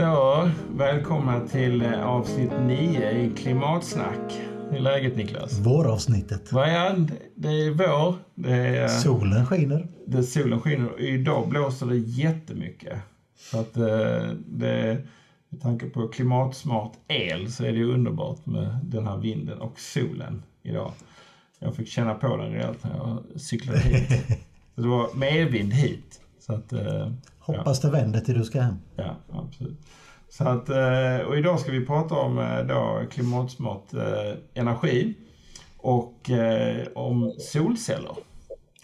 Så, välkomna till eh, avsnitt 9 i Klimatsnack. Hur är läget Niklas? Våravsnittet. Är det? är vår. Det är, Solen skiner. Det, solen skiner. och Idag blåser det jättemycket. Så att eh, det, med tanke på klimatsmart el så är det underbart med den här vinden och solen idag. Jag fick känna på den rejält när jag cyklade hit. Så det var medvind hit. Så att, eh, Hoppas det vänder till du ska hem. Ja, absolut. Så att, eh, och idag ska vi prata om eh, då klimatsmart energi och om solceller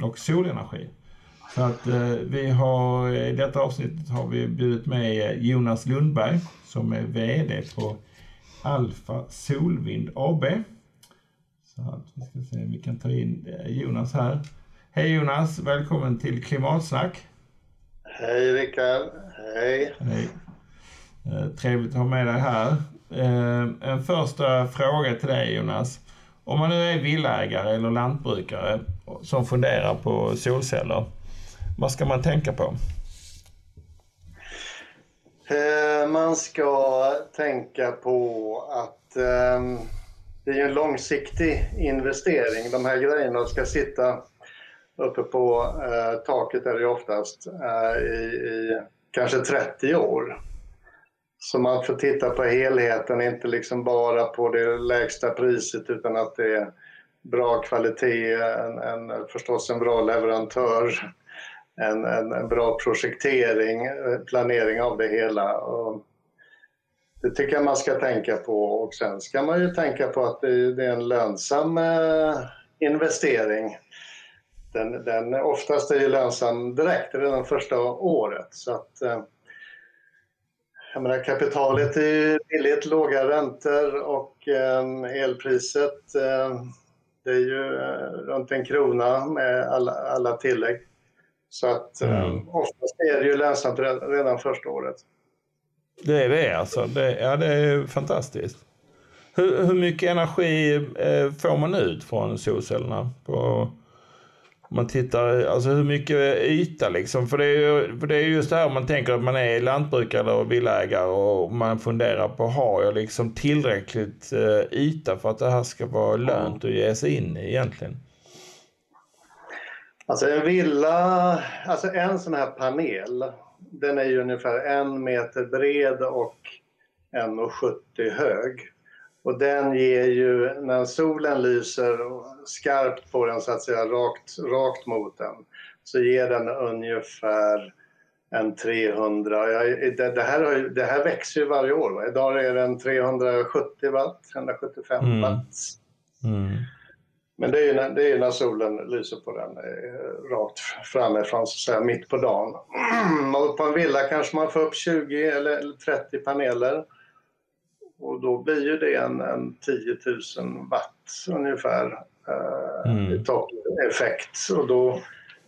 och solenergi. Så att vi har i detta avsnittet har vi bjudit med Jonas Lundberg som är VD på Alfa Solvind AB. Så att vi ska se om vi kan ta in Jonas här. Hej Jonas, välkommen till Klimatsnack. Hej Rickard. Hej. Hej. Eh, trevligt att ha med dig här. Eh, en första fråga till dig Jonas. Om man nu är villägare eller lantbrukare som funderar på solceller, vad ska man tänka på? Eh, man ska tänka på att det är en långsiktig investering. De här grejerna ska sitta uppe på eh, taket är det oftast eh, i, i, kanske 30 år. Så man får titta på helheten, inte liksom bara på det lägsta priset utan att det är bra kvalitet, en, en, förstås en bra leverantör, en, en, en bra projektering, eh, planering av det hela. Och det tycker jag man ska tänka på och sen ska man ju tänka på att det, det är en lönsam eh, investering den, den oftast är ju lönsam direkt, redan första året. Så att, eh, jag menar, kapitalet är billigt, låga räntor och eh, elpriset eh, det är ju runt en krona med alla, alla tillägg. Så att mm. oftast är det ju lönsamt redan första året. Det är det alltså? Det, ja, det är fantastiskt. Hur, hur mycket energi får man ut från solcellerna? På om man tittar, alltså hur mycket yta liksom. För det, är ju, för det är just det här man tänker att man är lantbrukare eller villägare och man funderar på, har jag liksom tillräckligt uh, yta för att det här ska vara lönt att ge sig in i egentligen? Alltså en villa, alltså en sån här panel, den är ju ungefär en meter bred och 1,70 hög. Och den ger ju, när solen lyser skarpt på den så att säga, rakt, rakt mot den, så ger den ungefär en 300, ja, det, det, här ju, det här växer ju varje år. Va? Idag är den 370 watt, 175 mm. watt. Mm. Men det är, ju när, det är när solen lyser på den eh, rakt framifrån, så att säga, mitt på dagen. Och på en villa kanske man får upp 20 eller 30 paneler. Och då blir ju det en, en 10 000 watt ungefär eh, mm. effekt. Och då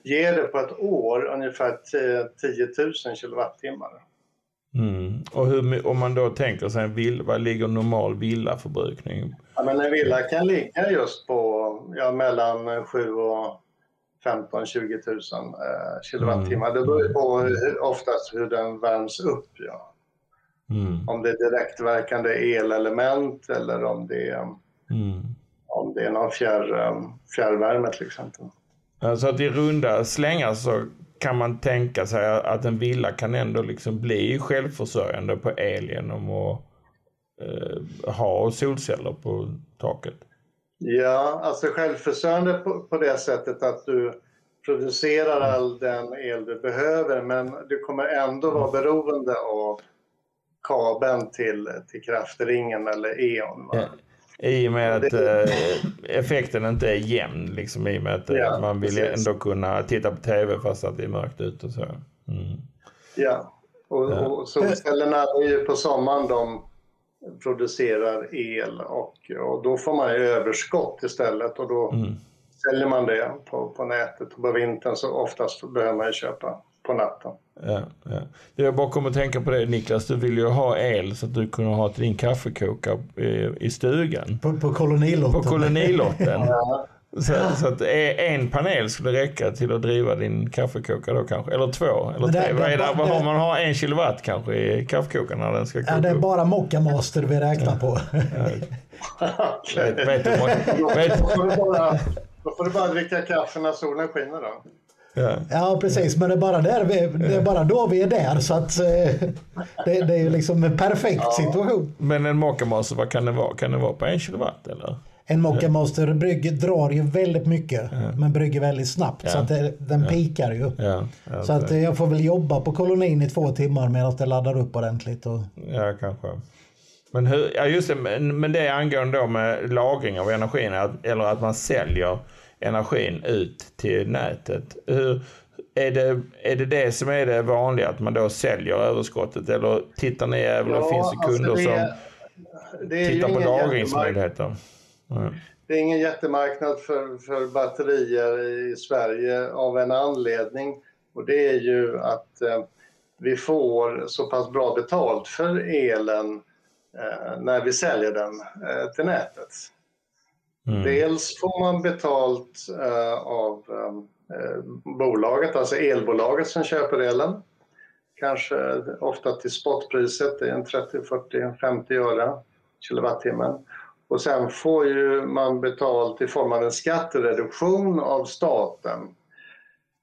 ger det på ett år ungefär 10 000 kilowattimmar. Mm. Och hur, om man då tänker sig en villa, vad ligger normal villaförbrukning? Ja, men en villa kan ligga just på ja, mellan 7 och 15-20 000 eh, kilowattimmar. Mm. Det beror på oftast hur den värms upp. Ja. Mm. Om det är direktverkande elelement eller om det är, mm. om det är någon fjärr, fjärrvärme till exempel. Så att i runda slängar så kan man tänka sig att en villa kan ändå liksom bli självförsörjande på el genom att eh, ha solceller på taket? Ja, alltså självförsörjande på, på det sättet att du producerar all den el du behöver men du kommer ändå vara beroende av kabeln till, till kraftringen eller E.ON. Ja. I och med att det... Eh, effekten inte är jämn, liksom, i och med att eh, ja, man vill precis. ändå kunna titta på TV fast att det är mörkt ute och så. Mm. Ja, och, ja. och solcellerna är ju på sommaren de producerar el och, och då får man ju överskott istället och då mm. säljer man det på, på nätet och på vintern så oftast behöver man ju köpa på natten. Ja, ja. Jag bara kommer att tänka på det Niklas, du vill ju ha el så att du kunde ha till din kaffekokare i, i stugan. På, på kolonilotten. På kolonilotten. ja. Så, så att en panel skulle räcka till att driva din kaffekokare då kanske? Eller två? Eller tre? det- Vad är det? Vad har man har en kilowatt kanske i kaffekokaren när den ska koka Ja, det är upp? bara Mocca Master vi räknar på. Vet, vet vet, Då får du bara, då får du bara dricka kaffe när solen skiner då. Ja. Ja, precis. Men det är bara, där vi, det är bara då vi är där. Så att, eh, det, det är ju liksom en perfekt situation. Men en mockamaster, vad kan det vara? Kan det vara på en kilowatt eller? En Mocca Master brygg, drar ju väldigt mycket, men brygger väldigt snabbt. Ja. Så att det, den pikar ju. Ja, ja, Så att eh, jag får väl jobba på kolonin i två timmar medan det laddar upp ordentligt. Och, ja kanske. Men, hur, ja, just det, men, men det är angående då med lagring av energin, att, eller att man säljer energin ut till nätet. Hur, är, det, är det det som är det vanliga, att man då säljer överskottet? Eller tittar ni även, Ja, finns det alltså kunder det som det tittar på lagringsmöjligheter? Nej. Det är ingen jättemarknad för, för batterier i Sverige av en anledning. Och det är ju att eh, vi får så pass bra betalt för elen eh, när vi säljer den eh, till nätet. Mm. Dels får man betalt eh, av eh, bolaget, alltså elbolaget som köper elen. Kanske ofta till spotpriset, det är en 30, 40, 50 öre kilowattimmen. Och sen får ju man betalt i form av en skattereduktion av staten.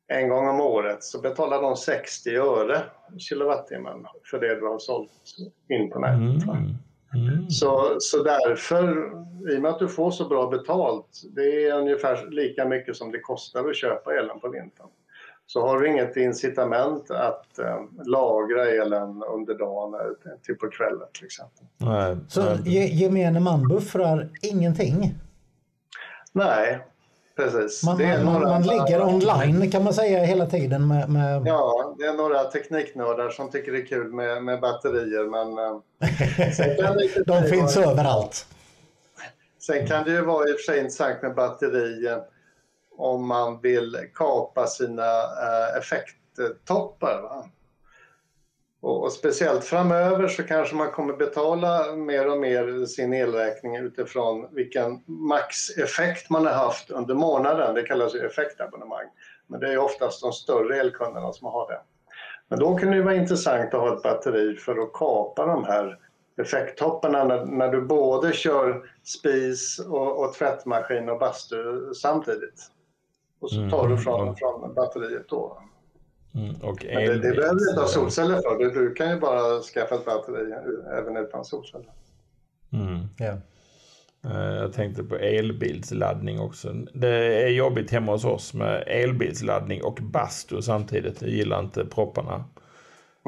En gång om året så betalar de 60 öre kilowattimmen för det du har sålt in på nätet. Mm. Mm. Så, så därför, i och med att du får så bra betalt, det är ungefär lika mycket som det kostar att köpa elen på vintern. Så har du inget incitament att eh, lagra elen under dagen, till på kvällen till exempel. Nej, så ge- gemene man buffrar ingenting. Nej, precis. Man, några- man ligger online kan man säga hela tiden med... med Ja, det är några tekniknördar som tycker det är kul med, med batterier, men eh, de finns vara- överallt. Sen kan det ju vara i och för sig intressant med batterier om man vill kapa sina eh, effekttoppar. Va? Och, och speciellt framöver så kanske man kommer betala mer och mer sin elräkning utifrån vilken maxeffekt man har haft under månaden. Det kallas ju effektabonnemang. Men det är oftast de större elkunderna som har det. Men då kan det ju vara intressant att ha ett batteri för att kapa de här effekttopparna när, när du både kör spis och, och tvättmaskin och bastu samtidigt. Och så tar du från, Mm. från batteriet då. Mm. Och Men det, det behöver du inte ha solceller för. Du, du kan ju bara skaffa ett batteri även utan solceller. Mm. Ja. Eh, Jag tänkte på elbilsladdning också. Det är jobbigt hemma hos oss med elbilsladdning och bastu samtidigt. Jag gillar inte propparna.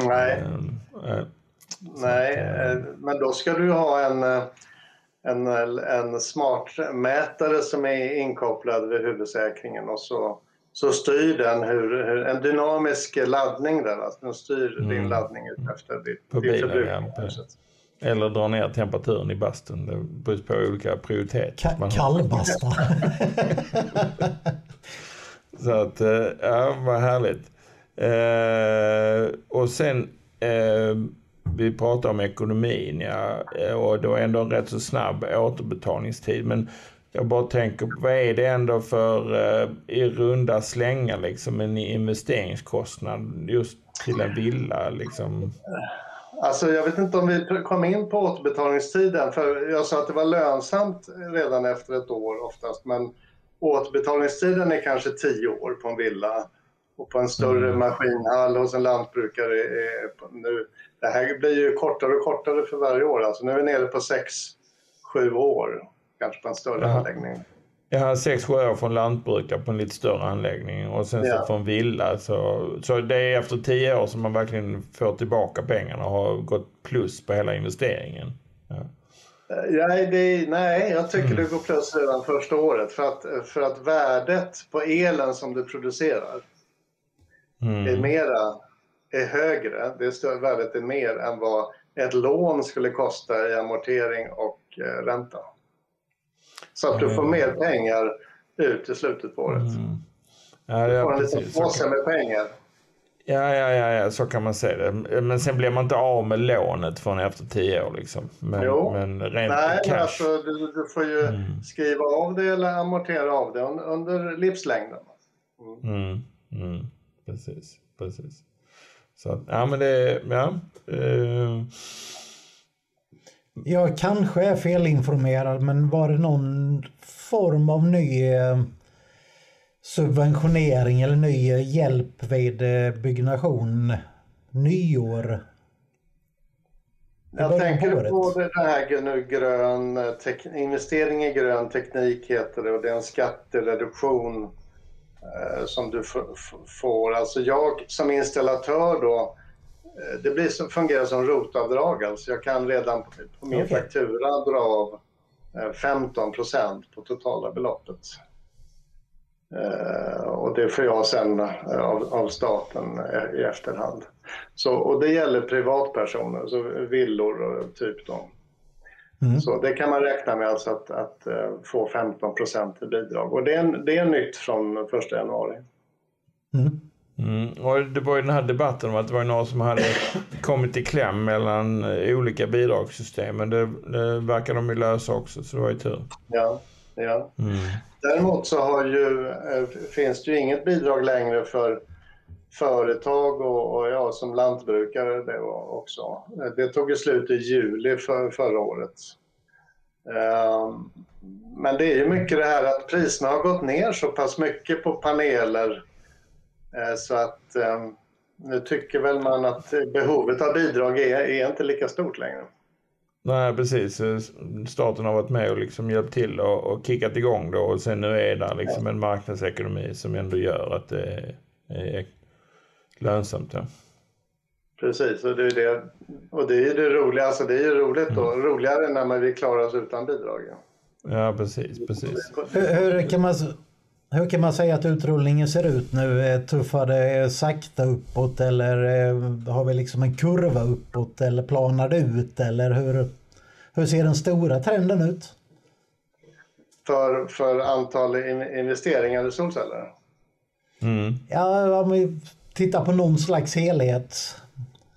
Nej, eh, nej eh, men då ska du ha en, en, en smart mätare som är inkopplad vid huvudsäkringen och så, så styr den hur, hur, en dynamisk laddning där. Alltså den styr din laddning efter ditt, På din förbrukning. Eller dra ner temperaturen i bastun. Det beror på olika prioritet. Ka-. Kallbasta. Så att, eh, ja, vad härligt. Eh, och sen, eh, vi pratar om ekonomin, ja, eh, och då ändå en rätt så snabb återbetalningstid. Men jag bara tänker, vad är det ändå för eh, i runda slängar liksom en investeringskostnad just till en villa liksom? Alltså jag vet inte om vi kom in på återbetalningstiden, för jag sa att det var lönsamt redan efter ett år oftast, men återbetalningstiden är kanske tio år på en villa och på en större maskinhall hos en lantbrukare är på- nu, det här blir ju kortare och kortare för varje år, alltså nu är vi nere på sex, sju år kanske på en större Ja. anläggning. Jag har sex sju år från lantbrukare på en lite större anläggning och sen Ja. så från villa. Så, så det är efter tio år som man verkligen får tillbaka pengarna och har gått plus på hela investeringen. Ja. Eh, Nej, det, nej, jag tycker det går plus redan första året för att, för att värdet på elen som du producerar är Mm. mera, är högre, det större värdet är mer än vad ett lån skulle kosta i amortering och eh, ränta. Så att du får mer pengar ut i slutet på året. Mm. Ja, Du får en liten påse med pengar. Ja, ja, ja, ja, så kan man säga det. Men sen blir man inte av med lånet förrän efter tio år. Liksom. Men, Jo. men rent Nej, cash. alltså, du, du får ju Mm. skriva av det eller amortera av det un- under livslängden. Mm, mm, precis, precis. Så ja men det, ja. Eh, Jag kanske är felinformerad, men var det någon form av ny eh, subventionering eller ny hjälp vid eh, byggnation nyår? Jag på tänker året. på det här nu grön, eh, investering i grön teknik heter det och det är en skattereduktion eh, som du får. Alltså jag som installatör då, det blir som, fungerar som rotavdrag. Alltså jag kan redan på, på min Okej. faktura dra av eh, 15 procent på totala beloppet. Eh, och det får jag sen eh, av, av staten eh, i efterhand. Så, och det gäller privatpersoner, så villor och typ de. Mm. Så det kan man räkna med alltså att, att eh, få 15 procent i bidrag. Och det är, det är nytt från 1 januari. Mm. Mm, och det var ju den här debatten om att det var några som hade kommit i kläm mellan eh, olika bidragssystem. Men det, det verkar de ju lösa också, så det var ju tur. Ja, ja. Mm. Däremot så har ju, eh, finns det ju inget bidrag längre för företag och, och ja, som lantbrukare det var också. Det tog ju slut i juli för, förra året. Ehm, Men det är ju mycket det här att priserna har gått ner så pass mycket på paneler så att eh, nu tycker väl man att behovet av bidrag är, är inte lika stort längre. Nej, precis. Staten har varit med och liksom hjälpt till och, och kickat igång då. Och sen nu är det liksom en marknadsekonomi som ändå gör att det är, är lönsamt. Ja. Precis, och det är det, och det, är det roliga. Alltså det är ju roligt då. Roligare när man vill klara oss utan bidrag. ja. ja, precis, precis. Hur, hur, kan man, hur kan man säga att utrullningen ser ut nu? Eh, Tuffar det sakta uppåt eller eh, har vi liksom en kurva uppåt eller planar det ut? Eller hur, hur ser den stora trenden ut? För, för antal in, investeringar i solceller. Mm. Ja, om vi tittar på någon slags helhet.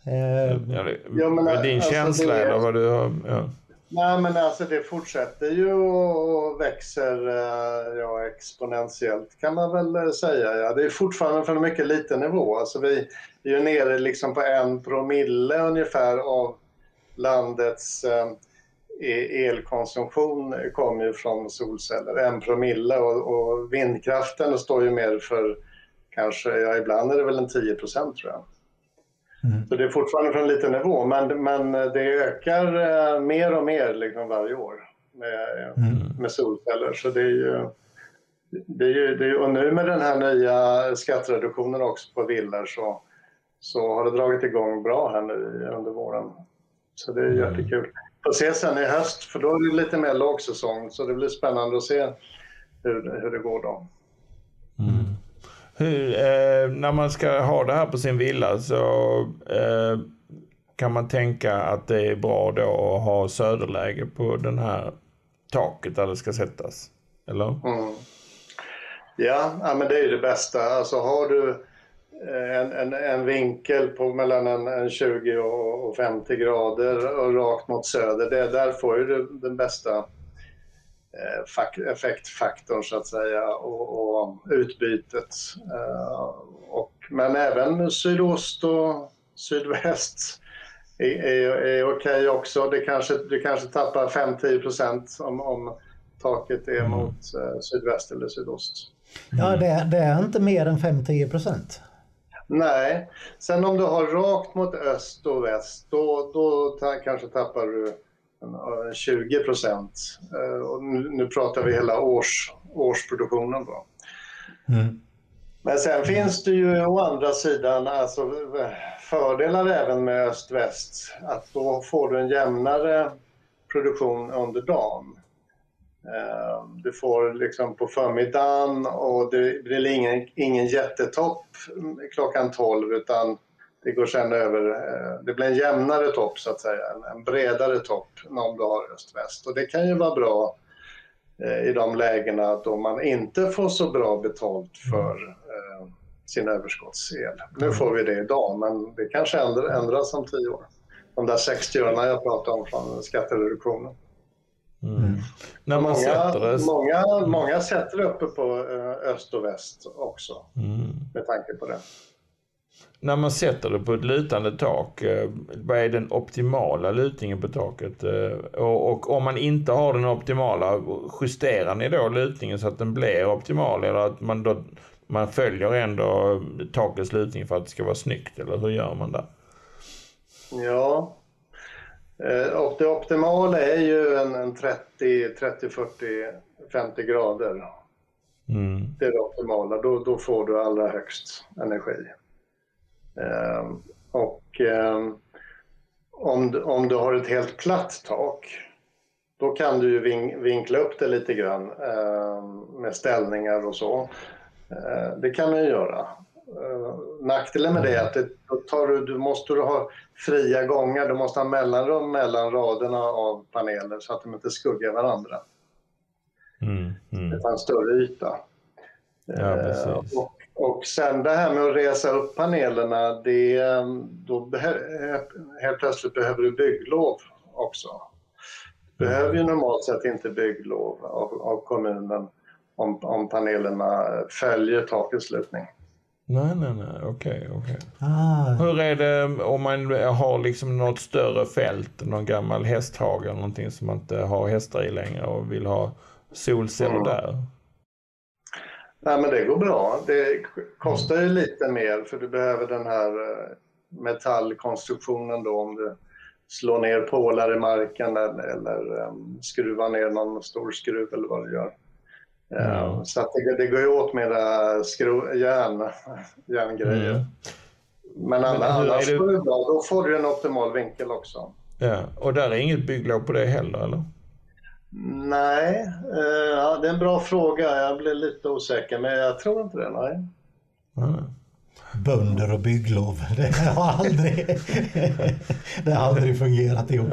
Eh, Ja, det, Ja, men, din alltså, känsla det är- eller vad du har... Ja. Nej, men alltså det fortsätter ju och växer eh, ja, exponentiellt kan man väl eh, säga. Ja. Det är fortfarande från en mycket liten nivå. Alltså vi är ju nere liksom på en promille ungefär av landets eh, e-, elkonsumtion kommer ju från solceller. En promille och, och vindkraften står ju mer för kanske, ja ibland är det väl en 10 procent tror jag. Mm. Så det är fortfarande från en liten nivå, men, men det ökar eh, mer och mer liksom varje år med, med solceller. Så det är ju, det är ju, det är, och nu med den här nya skattereduktionen också på villor så, så har det dragit igång bra här nu under våren. Så det är jättekul. Får se sen i höst, för då är det lite mer lågsäsong, så det blir spännande att se hur, hur det går då. Hur, eh, när man ska ha det här på sin villa så eh, kan man tänka att det är bra då att ha söderläge på den här taket där det ska sättas. Eller? Mm. Ja, ja, men det är ju det bästa. Alltså har du eh, en, en, en vinkel på mellan en, en 20 och 50 grader och rakt mot söder, det, där får du den bästa effektfaktorn så att säga och, och utbytet. Eh, och, men även sydost och sydväst är, är, är okej också. Det kanske, du kanske tappar 5-10 procent om, om taket är mot eh, sydväst eller sydost. Ja, det, det är inte mer än 5-10 procent. Nej, sen om du har rakt mot öst och väst då, då ta, kanske tappar du 20 procent. Eh, och nu, nu pratar vi hela års, årsproduktionen. Då. Mm. Men sen finns det ju å andra sidan alltså, fördelar även med öst-väst. Att då får du en jämnare produktion under dagen. Eh, Du får liksom på förmiddagen och det blir ingen, ingen jättetopp klockan 12 utan det går sen över, eh, det blir en jämnare topp så att säga, en, bredare topp om du har öst-väst. Och det kan ju vara bra eh, i de lägena då man inte får så bra betalt för eh, sin överskottsel. Nu får vi det idag, men det kanske ändras om tio år. De där 60 ören jag pratade om från skattereduktionen. Mm. När man många, sätter det... många, många sätter det uppe på öst och väst också, Mm. med tanke på det. När man sätter det på ett lutande tak, eh, vad är den optimala lutningen på taket? Eh, Och, och om man inte har den optimala, justerar ni då lutningen så att den blir optimal? Eller att man, då, man följer ändå takets lutning för att det ska vara snyggt? Eller hur gör man där? Ja, eh, och det optimala är ju en, en 30, 30, 40, 50 grader. Mm. Det är det optimala. Då, då får du allra högst energi. Eh, och eh, om, du- om du har ett helt platt tak, då kan du ju vin, vinkla upp det lite grann eh, med ställningar och så. Det kan man ju göra. Nackdelen med det är att det, tar du, du måste du ha fria gångar, du måste ha mellanrum mellan raderna av paneler så att de inte skuggar varandra. Mm. Det Mm. tar en större yta. Ja, precis. och, och sen det här med att resa upp panelerna, det, eh, då behö- helt plötsligt behöver du bygglov också. Du behöver ju normalt sett inte bygglov av, av kommunen om, om panelerna följer takets lutning. Nej, nej, nej, okej, okej. Ah, Hur är det om man har liksom något större fält, någon gammal hästhage eller någonting som man inte har hästar i längre och vill ha solceller Mm. där? Nej, men det går bra. Det kostar ju lite mer för du behöver den här eh, metallkonstruktionen då om du slår ner pålar i marken eller, um, skruvar ner någon stor skruv eller vad du gör. Ja. Så det, det går ju åt mera skro, järn, järngrejer. Mm. Men, alla, annars det- går det bra. Då får du en optimal vinkel också. Ja, och där är inget bygglov på det heller eller? Nej, eh, ja, det är en bra fråga. Jag blir lite osäker, men jag tror inte det. Nej. Nej. bönder och bygglov. Det har aldrig, det har aldrig fungerat ihop.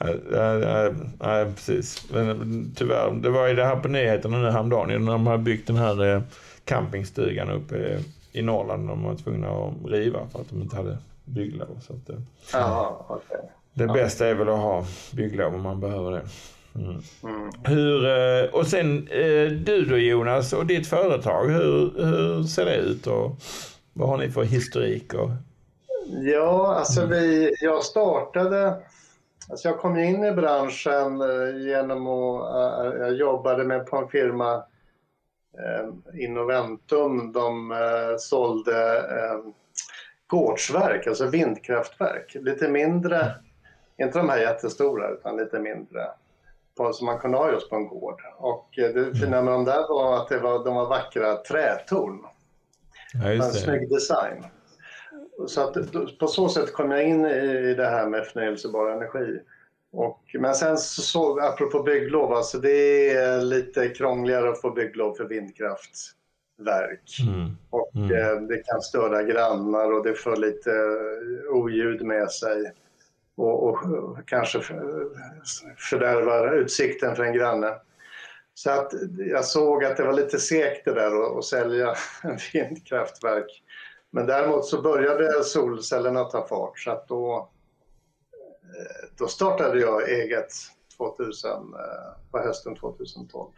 Nej, nej, nej, nej, precis. Men tyvärr, det var ju det här på nyheterna nu häromdagen när de hade byggt den här eh, campingstugan uppe i Norrland. De var tvungna att riva för att de inte hade bygglov. Så att, eh, Jaha, okej. Det bästa är väl att ha bygglov om man behöver det. Mm. Mm. Hur, eh, och sen eh, du då Jonas och ditt företag, hur, hur ser det ut och vad har ni för historik? Och, Ja, alltså vi, jag startade... Alltså jag kom in i branschen eh, genom att... jag jobbade med på en firma, Innoventum. De sålde gårdsverk, alltså vindkraftverk. Lite mindre, inte de här jättestora, utan lite mindre. På, som man kunde ha just på en gård. Och eh, det fina med de där var att det var, de var vackra trätorn. ja, En just det. snygg design. Så att, på så sätt kom jag in i det här med förnyelsebar energi. Och, men sen så apropå bygglov, alltså det är lite krångligare att få bygglov för vindkraftverk. Mm. Och Mm. eh, det kan störa grannar och det får lite eh, oljud med sig. Och, och kanske för- fördärvar utsikten för en granne. Så att jag såg att det var lite segt det där att, sälja vindkraftverk. Men däremot så började solcellerna ta fart så att då, eh, då startade jag eget 2000, eh, på hösten 2012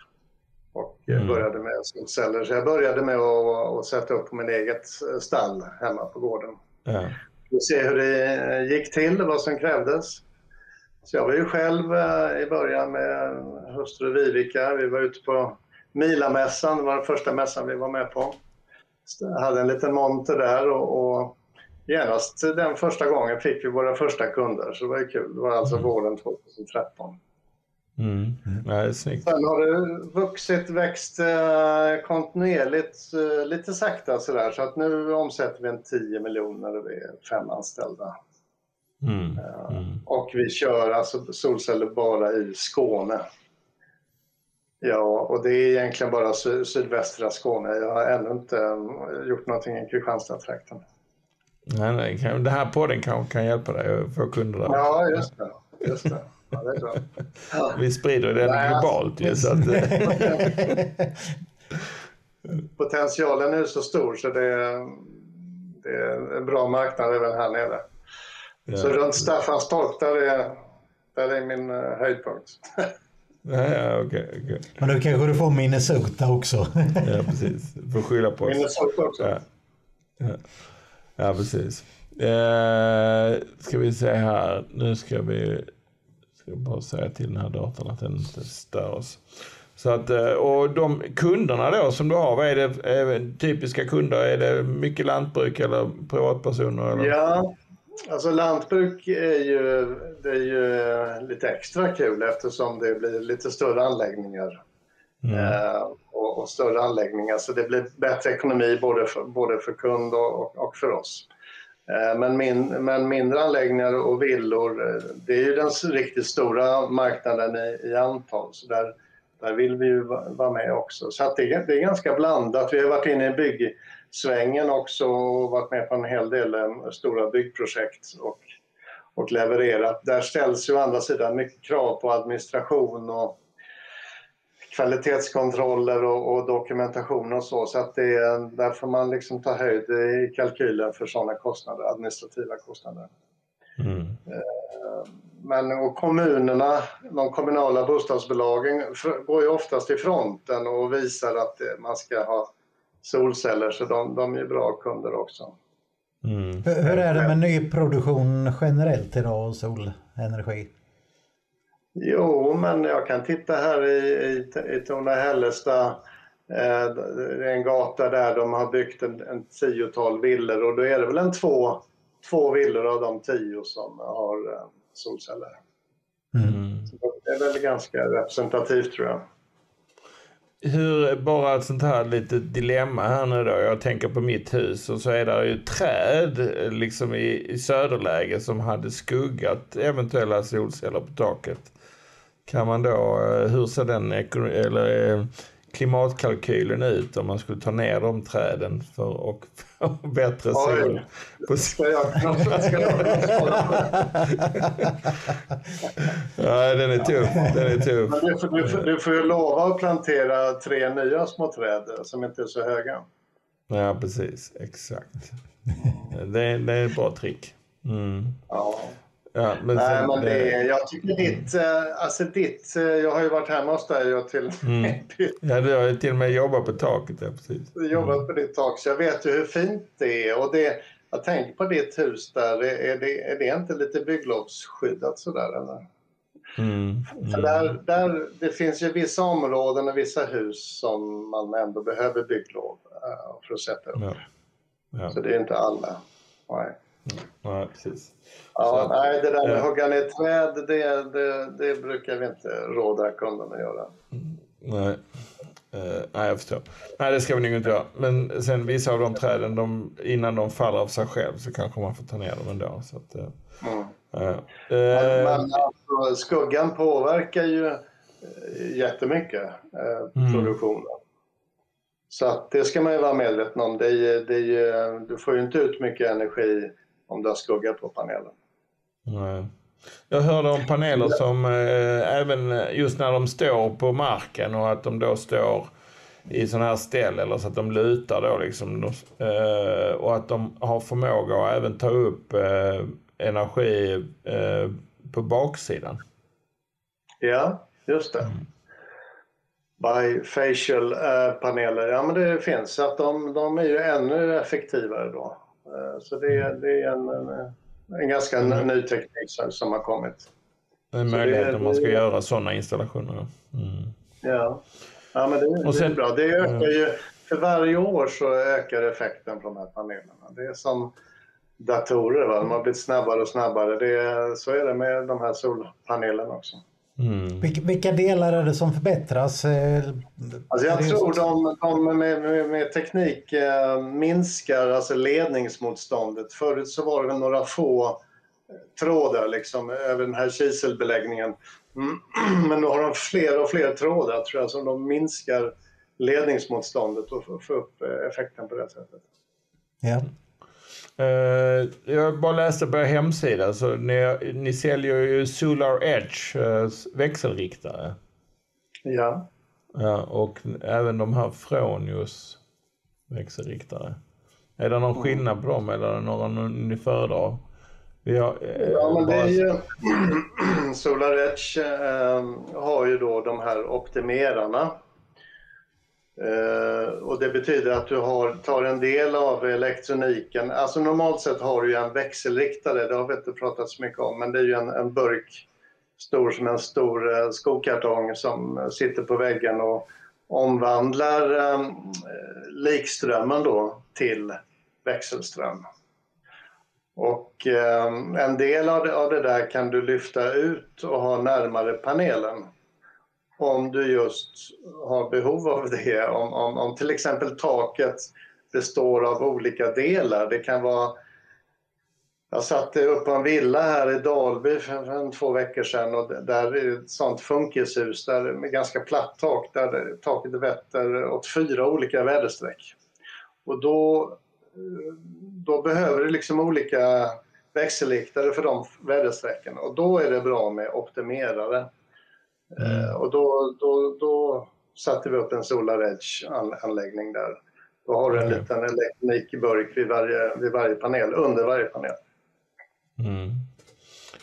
och Mm. började med solceller. Så jag började med att, att sätta upp min eget stall hemma på gården. Ja. Och se hur det eh, gick till, vad som krävdes. Så jag var ju själv eh, i början med hustru Vivica. Vi var ute på Milamässan, det var den första mässan vi var med på. Jag hade en liten monter där och, och genast den första gången fick vi våra första kunder. Så det var ju kul. Det var alltså våren 2013. Mm. Ja, det. Sen har det vuxit, växt eh, kontinuerligt, eh, lite sakta sådär. Så att nu omsätter vi en 10 miljoner och vi är fem anställda. Mm. Mm. Och vi kör alltså solceller bara i Skåne. Ja, och det är egentligen bara sy- sydvästra Skåne. Jag har ännu inte eh, gjort någonting i Kristianstadstrakten. Nej, nej, den här podden kan, kan hjälpa dig att få kunder där. Ja, just det. Just det. Ja. Vi sprider den Nej, globalt ju. Så att, eh, potentialen är så stor så det är, det är en bra marknad även här nere. Ja. Så runt Staffanstorp, där är, där är min uh, höjdpunkt. Ja, ja, okay, okay. Men nu kanske du får Minnesota också. ja, precis. Du får skylla på oss. Minnesota också. Ja, ja. ja precis. Eh, ska vi se här. Nu ska vi ska bara säga till den här datorn att den inte stör oss. Så att, eh, och de kunderna då som du har, vad är det är typiska kunder? Är det mycket lantbruk eller privatpersoner? Eller? Ja, alltså lantbruk är ju, det är ju lite extra kul eftersom det blir lite större anläggningar. Mm. Eh, och, och, större anläggningar så det blir bättre ekonomi både för, både för kund och, och för oss. Eh, men, min, men mindre anläggningar och villor, eh, det är ju den riktigt stora marknaden i, i antal. Så där, där vill vi ju vara med också. Så det, är, det är ganska blandat. Vi har varit inne i byggsvängen också och varit med på en hel del eh, stora byggprojekt och, och levererat. Där ställs ju å andra sidan mycket krav på administration och kvalitetskontroller och, och, dokumentation och så. Så att det är, där får man liksom ta höjd i kalkylen för sådana kostnader, administrativa kostnader. Mm. Eh, men och kommunerna, de kommunala bostadsbolagen går ju oftast i fronten och visar att man ska ha solceller så de, de är bra kunder också. Mm. Hur är det med nyproduktion generellt idag och solenergi? Jo, men jag kan titta här i, i, i Torna-Hällestad. Eh, det är en gata där de har byggt en, en tiotal villor och då är det väl en två, två villor av de tio som har eh, solceller. Mm. det är väl ganska representativt tror jag. Hur, bara ett sånt här litet dilemma här nu då. Jag tänker på mitt hus och så är det ju träd liksom i, i söderläge som hade skuggat eventuella solceller på taket. Kan man då, eh, hur ser den eller, eh, klimatkalkylen ut om man skulle ta ner de träden för att få bättre sol? På... Ska jag, ska jag ja, den är tuff. Den är tuff. Men du, får, du, får, du får ju lova att plantera tre nya små träd som inte är så höga. Ja, precis. Exakt. Det, är, det är ett bra trick. Mm. Ja. Ja, men Nej, sen, men det, det, jag tycker ditt, eh, alltså ditt, eh, jag har ju varit hemma hos dig och till mm. Ja, du har ju till och med jobbat på taket, ja precis. Jobbat mm. på ditt tak, så jag vet ju hur fint det är. Och det, jag tänker på ditt hus där, är det, är det inte lite bygglovsskyddat sådär eller? Mm. Mm. Där, där, det finns ju vissa områden och vissa hus som man ändå behöver bygglov uh, för att sätta upp. Ja. Ja. Så det är inte alla. Nej. Nej, precis. Ja, att, nej, det där med att hugga ner träd, det, det, det brukar vi inte råda kunderna att göra. Nej. Uh, nej, jag förstår. Nej, det ska vi nog inte göra. Men sen vissa av de träden, de, innan de faller av sig själv så kanske man får ta ner dem ändå. Så att, uh, mm. uh, men, men alltså, skuggan påverkar ju jättemycket mm. produktionen. Så att det ska man ju vara medveten om. Det är, det är, du får ju inte ut mycket energi om du har skugga på panelen. Nej. Jag hörde om paneler som eh, även just när de står på marken och att de då står i sådana här ställ eller så att de lutar då liksom. Eh, och att de har förmåga att även ta upp eh, energi eh, på baksidan. Ja, just det. Mm. Bifacial eh, paneler, ja men det finns. Så att de, de är ju ännu effektivare då. Eh, så det, det är en, en, en ganska mm. ny teknik som har kommit. En möjlighet om man ska det, göra sådana installationer. Mm. Ja. ja, men det, sen, det är bra. Det ökar ju, för varje år så ökar effekten på de här panelerna. Det är som datorer, va? de har blivit snabbare och snabbare. Det, så är det med de här solpanelerna också. Mm. Vilka delar är det som förbättras? Eh, alltså jag tror de, de med, med, med, teknik eh, minskar alltså ledningsmotståndet. Förut så var det några få eh, trådar liksom, över den här kiselbeläggningen. Mm. Men nu har de fler och fler trådar tror jag, som de minskar ledningsmotståndet och får upp effekten på det sättet. Ja. Uh, jag bara läste på er hemsida, så ni, ni säljer ju Solar Edge uh, växelriktare. Ja. Ja, och även de här Fronius växelriktare. Är det någon Mm. skillnad på dem eller några ni föredrar? Har, eh, Ja, men det är ju... SolarEdge eh, har ju då de här optimerarna. Eh, och det betyder att du har, tar en del av elektroniken. Alltså normalt sett har du ju en växelriktare, det har vi inte pratat så mycket om, men det är ju en, en burk stor som en stor eh, skokartong som eh, sitter på väggen och omvandlar ehm, eh, likströmmen då till växelström. Och eh, en del av det, av det där kan du lyfta ut och ha närmare panelen. Om du just har behov av det. Om, om, om till exempel taket består av olika delar. Det kan vara... Jag satt upp på en villa här i Dalby för, för en, två veckor sedan och där är ett sånt funkishus där, med ganska platt tak där taket vetter åt fyra olika väderstreck. Och då då behöver du liksom olika växelriktare för de väderstrecken och då är det bra med optimerare. Eh, och då, då, då satte vi upp en SolarEdge-anläggning där. Då har du en liten elektronikburk vid varje, vid varje panel, under varje panel. Mm.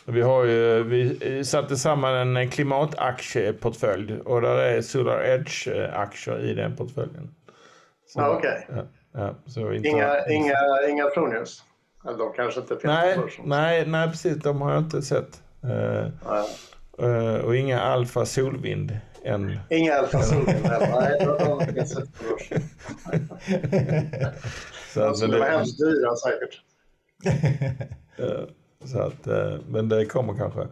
Vi har ju, vi satte samman en klimataktie-portfölj och där är Solar Edge-aktier i den portföljen. Så- Ja, okej. ja, ja, så inte, Inga, inga, inga Fronius? Eller de kanske inte finns nej, på börsen. nej, nej, precis. De har jag inte sett. Eh, eh, och inga Alfa Solvind än. Inga Alfa Solvind heller. Nej, de, inte på. Så, De skulle vara hemskt dyra säkert. eh, så att, eh, men det kommer kanske.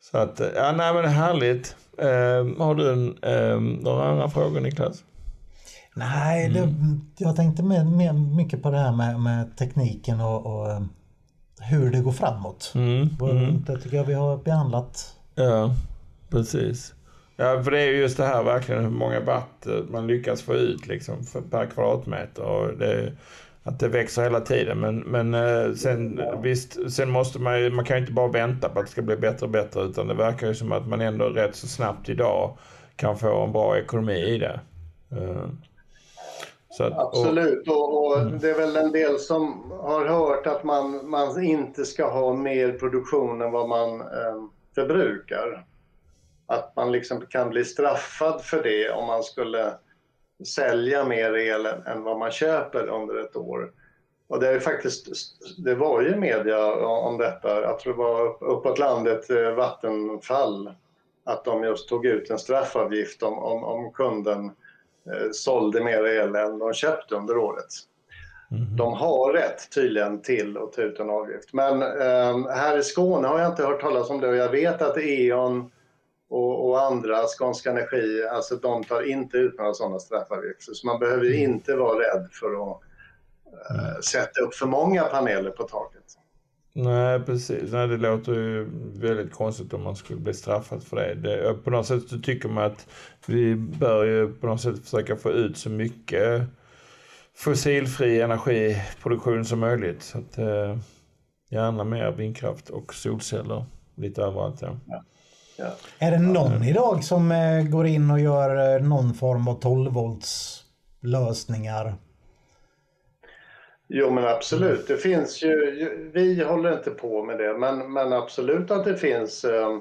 Så att, eh, ja, nej men härligt. Eh, har du en, eh, några andra frågor Niklas? Nej, det, jag tänkte mer, mer, mycket på det här med, med tekniken och, och eh, hur det går framåt. Mm, mm. Det tycker jag vi har behandlat. Ja, precis. Ja, för det är ju just det här verkligen hur många watt eh, man lyckas få ut liksom per kvadratmeter. Och det, att det växer hela tiden. Men, men eh, sen, visst, sen måste man ju, man kan ju inte bara vänta på att det ska bli bättre och bättre. Utan det verkar ju som att man ändå rätt så snabbt idag kan få en bra ekonomi i det. Eh, Så att, och, Absolut, och, och det är väl en del som har hört att man, man inte ska ha mer produktion än vad man eh, förbrukar. Att man liksom kan bli straffad för det om man skulle sälja mer el än, vad man köper under ett år. Och det är ju faktiskt, det var ju media om detta, jag tror det var uppåt landet eh, Vattenfall, att de just tog ut en straffavgift om, om, om kunden eh, sålde mer el än de köpte under året. De har rätt tydligen till att ta ut en avgift. Men eh, här i Skåne har jag inte hört talas om det och jag vet att E.ON och, och andra, Skånska Energi, alltså de tar inte ut några sådana straffavgifter. Så man behöver ju inte vara rädd för att eh, sätta upp för många paneler på taket. Nej, precis. Nej, det låter ju väldigt konstigt om man skulle bli straffad för det. det. På något sätt tycker man att vi bör ju på något sätt försöka få ut så mycket fossilfri energiproduktion som möjligt. Så att, eh, gärna mer vindkraft och solceller lite överallt. Ja. Ja. Är det någon idag som eh, går in och gör eh, någon form av 12 volts lösningar? Jo men absolut, det finns ju, ju- vi håller inte på med det, men, men absolut att det finns eh,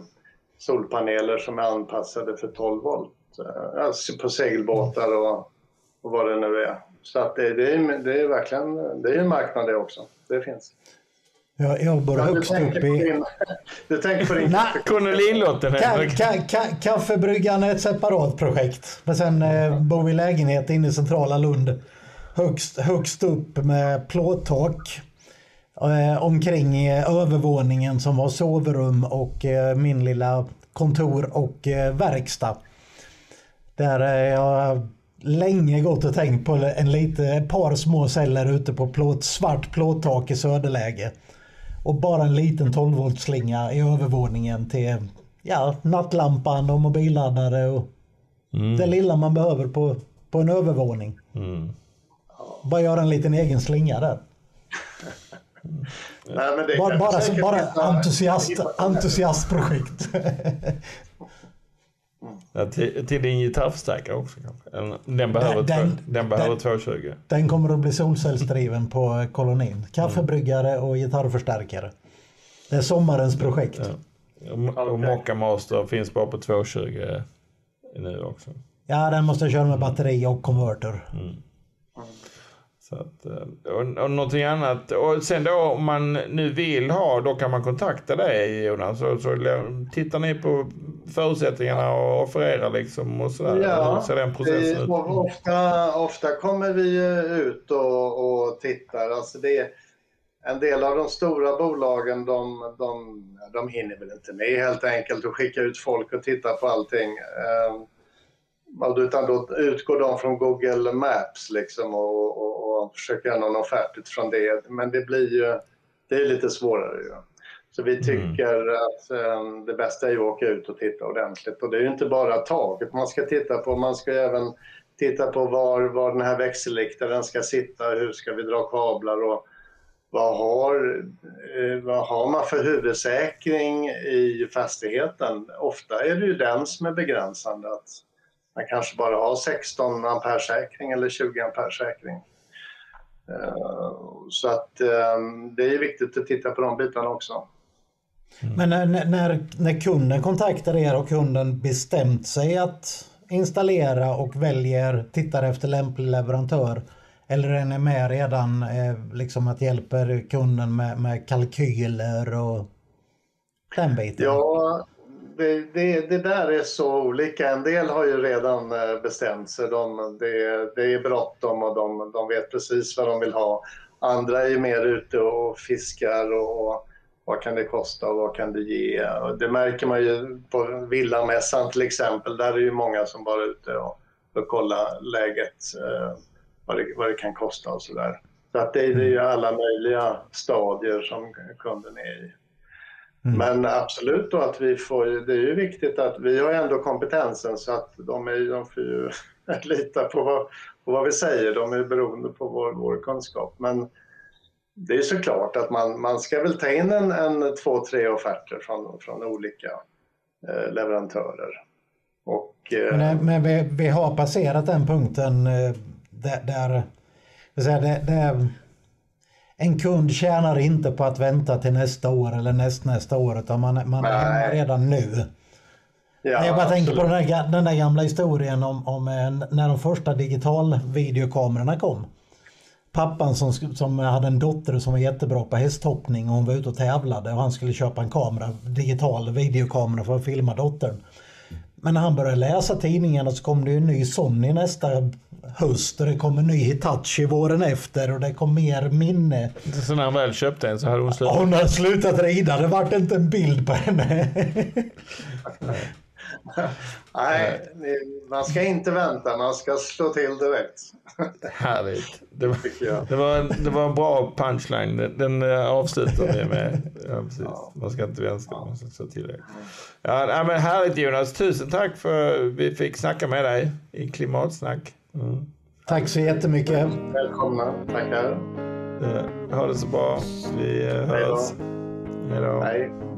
solpaneler som är anpassade för 12 volt. Eh, alltså på segelbåtar och, och vad det nu är. Så att det, det, är, det är verkligen, det är en marknad det också. Det finns. Jag, jag bor Du högst upp i... du tänker på din. Cornelinlotten Ka, ka, ka, kaffebryggan är ett separat projekt. Men sen eh, bor vi i lägenhet inne i centrala Lund. Högst, högst upp med plåttak. Eh, omkring eh, övervåningen som var sovrum och eh, min lilla kontor och eh, verkstad. Där eh, jag länge gått och tänkt på en lite, ett par små celler ute på plåt, svart plåttak i söderläge. Och bara en liten 12 volt slinga i övervåningen till ja, nattlampan och mobilladdare och det lilla man behöver på, på en övervåning. Mm. Bara göra en liten egen slinga där. Nej, men det Bara, bara, bara entusiast, entusiastprojekt. Ja, till, till din gitarrförstärkare också kanske? Den behöver, Den- två, den behöver den- 220. Den kommer att bli solcellsdriven på kolonin. Kaffebryggare och gitarrförstärkare. Det är sommarens projekt. Ja. Och, och Mocca Master finns bara på 220 nu också. Ja, den måste jag köra med batteri och konverter. Så att, eh, och, och någonting annat. Och sen då om man nu vill ha, då kan man kontakta dig Jonas. Så, så tittar ni på förutsättningarna och offererar liksom och sådär. Ja, Hur ser den processen vi, ut? ofta, ofta kommer vi ut och, och tittar. Alltså det en del av de stora bolagen de, de, de hinner väl inte med helt enkelt och skicka ut folk och titta på allting. Utan då utgår de från Google Maps liksom och, och, och försöker göra någon offert utifrån det. Men det blir ju det är lite svårare. Ju. Så vi tycker att eh, det bästa är att åka ut och titta ordentligt. Och det är ju inte bara taget man ska titta på, man ska ju även titta på var, var den här växelriktaren ska sitta, hur ska vi dra kablar och vad har, eh, vad har man för huvudsäkring i fastigheten? Ofta är det ju den som är begränsande. Att man kanske bara har 16 ampere säkring eller 20 ampere säkring. Eh, Så att eh, det är viktigt att titta på de bitarna också. Men när, när, när kunden kontaktar er och kunden bestämt sig att installera och väljer, tittar efter lämplig leverantör. Eller är ni med redan eh, liksom att hjälper kunden med, med kalkyler och den biten? Ja, det, det, det där är så olika. En del har ju redan eh, bestämt sig. De, det, det är bråttom och de, de vet precis vad de vill ha. Andra är mer ute och fiskar och, och vad kan det kosta och vad kan det ge? Och det märker man ju på villamässan till exempel. Där är ju många som bara är ute och, och kollar läget, eh, vad, det, vad det kan kosta och sådär. Så att det, det är ju alla möjliga stadier som kunden är i. Men absolut då att vi får, det är ju viktigt att vi har ändå kompetensen så att de, är, de får ju lita på vad, på vad vi säger. De är beroende på vår, vår kunskap. Men det är såklart att man, man ska väl ta in en, en två, tre offerter från, från olika eh, leverantörer. Och, eh, Men, det- men vi, vi har passerat den punkten eh, där, där det, det, en kund tjänar inte på att vänta till nästa år eller nästnästa år utan man, man är hemma redan nu. ja, jag bara tänker på absolut. den där, den där gamla historien om, om en, när de första digitalvideokamerorna kom. Pappan som, som hade en dotter som var jättebra på hästhoppning och hon var ute och tävlade och han skulle köpa en kamera, digital videokamera för att filma dottern. Men när han började läsa tidningarna så kom det ju en ny Sony nästa höst och det kom en ny Hitachi våren efter och det kom mer minne. Så när han väl köpte en så hade hon slutat. Hon hade slutat rida, det vart inte en bild på henne. Nej, man ska inte vänta, man ska slå till direkt. Härligt. Det var, det var, en, det var en bra punchline. Den, den eh, avslutar vi med. Ja, precis. Man ska inte vänta, man ska slå till det. Ja, nej, men härligt Jonas. Tusen tack för att vi fick snacka med dig i Klimatsnack. Mm. Tack så jättemycket. Välkomna, tackar. Eh, Ha det så bra. Vi eh, hörs. Hej då. Hej.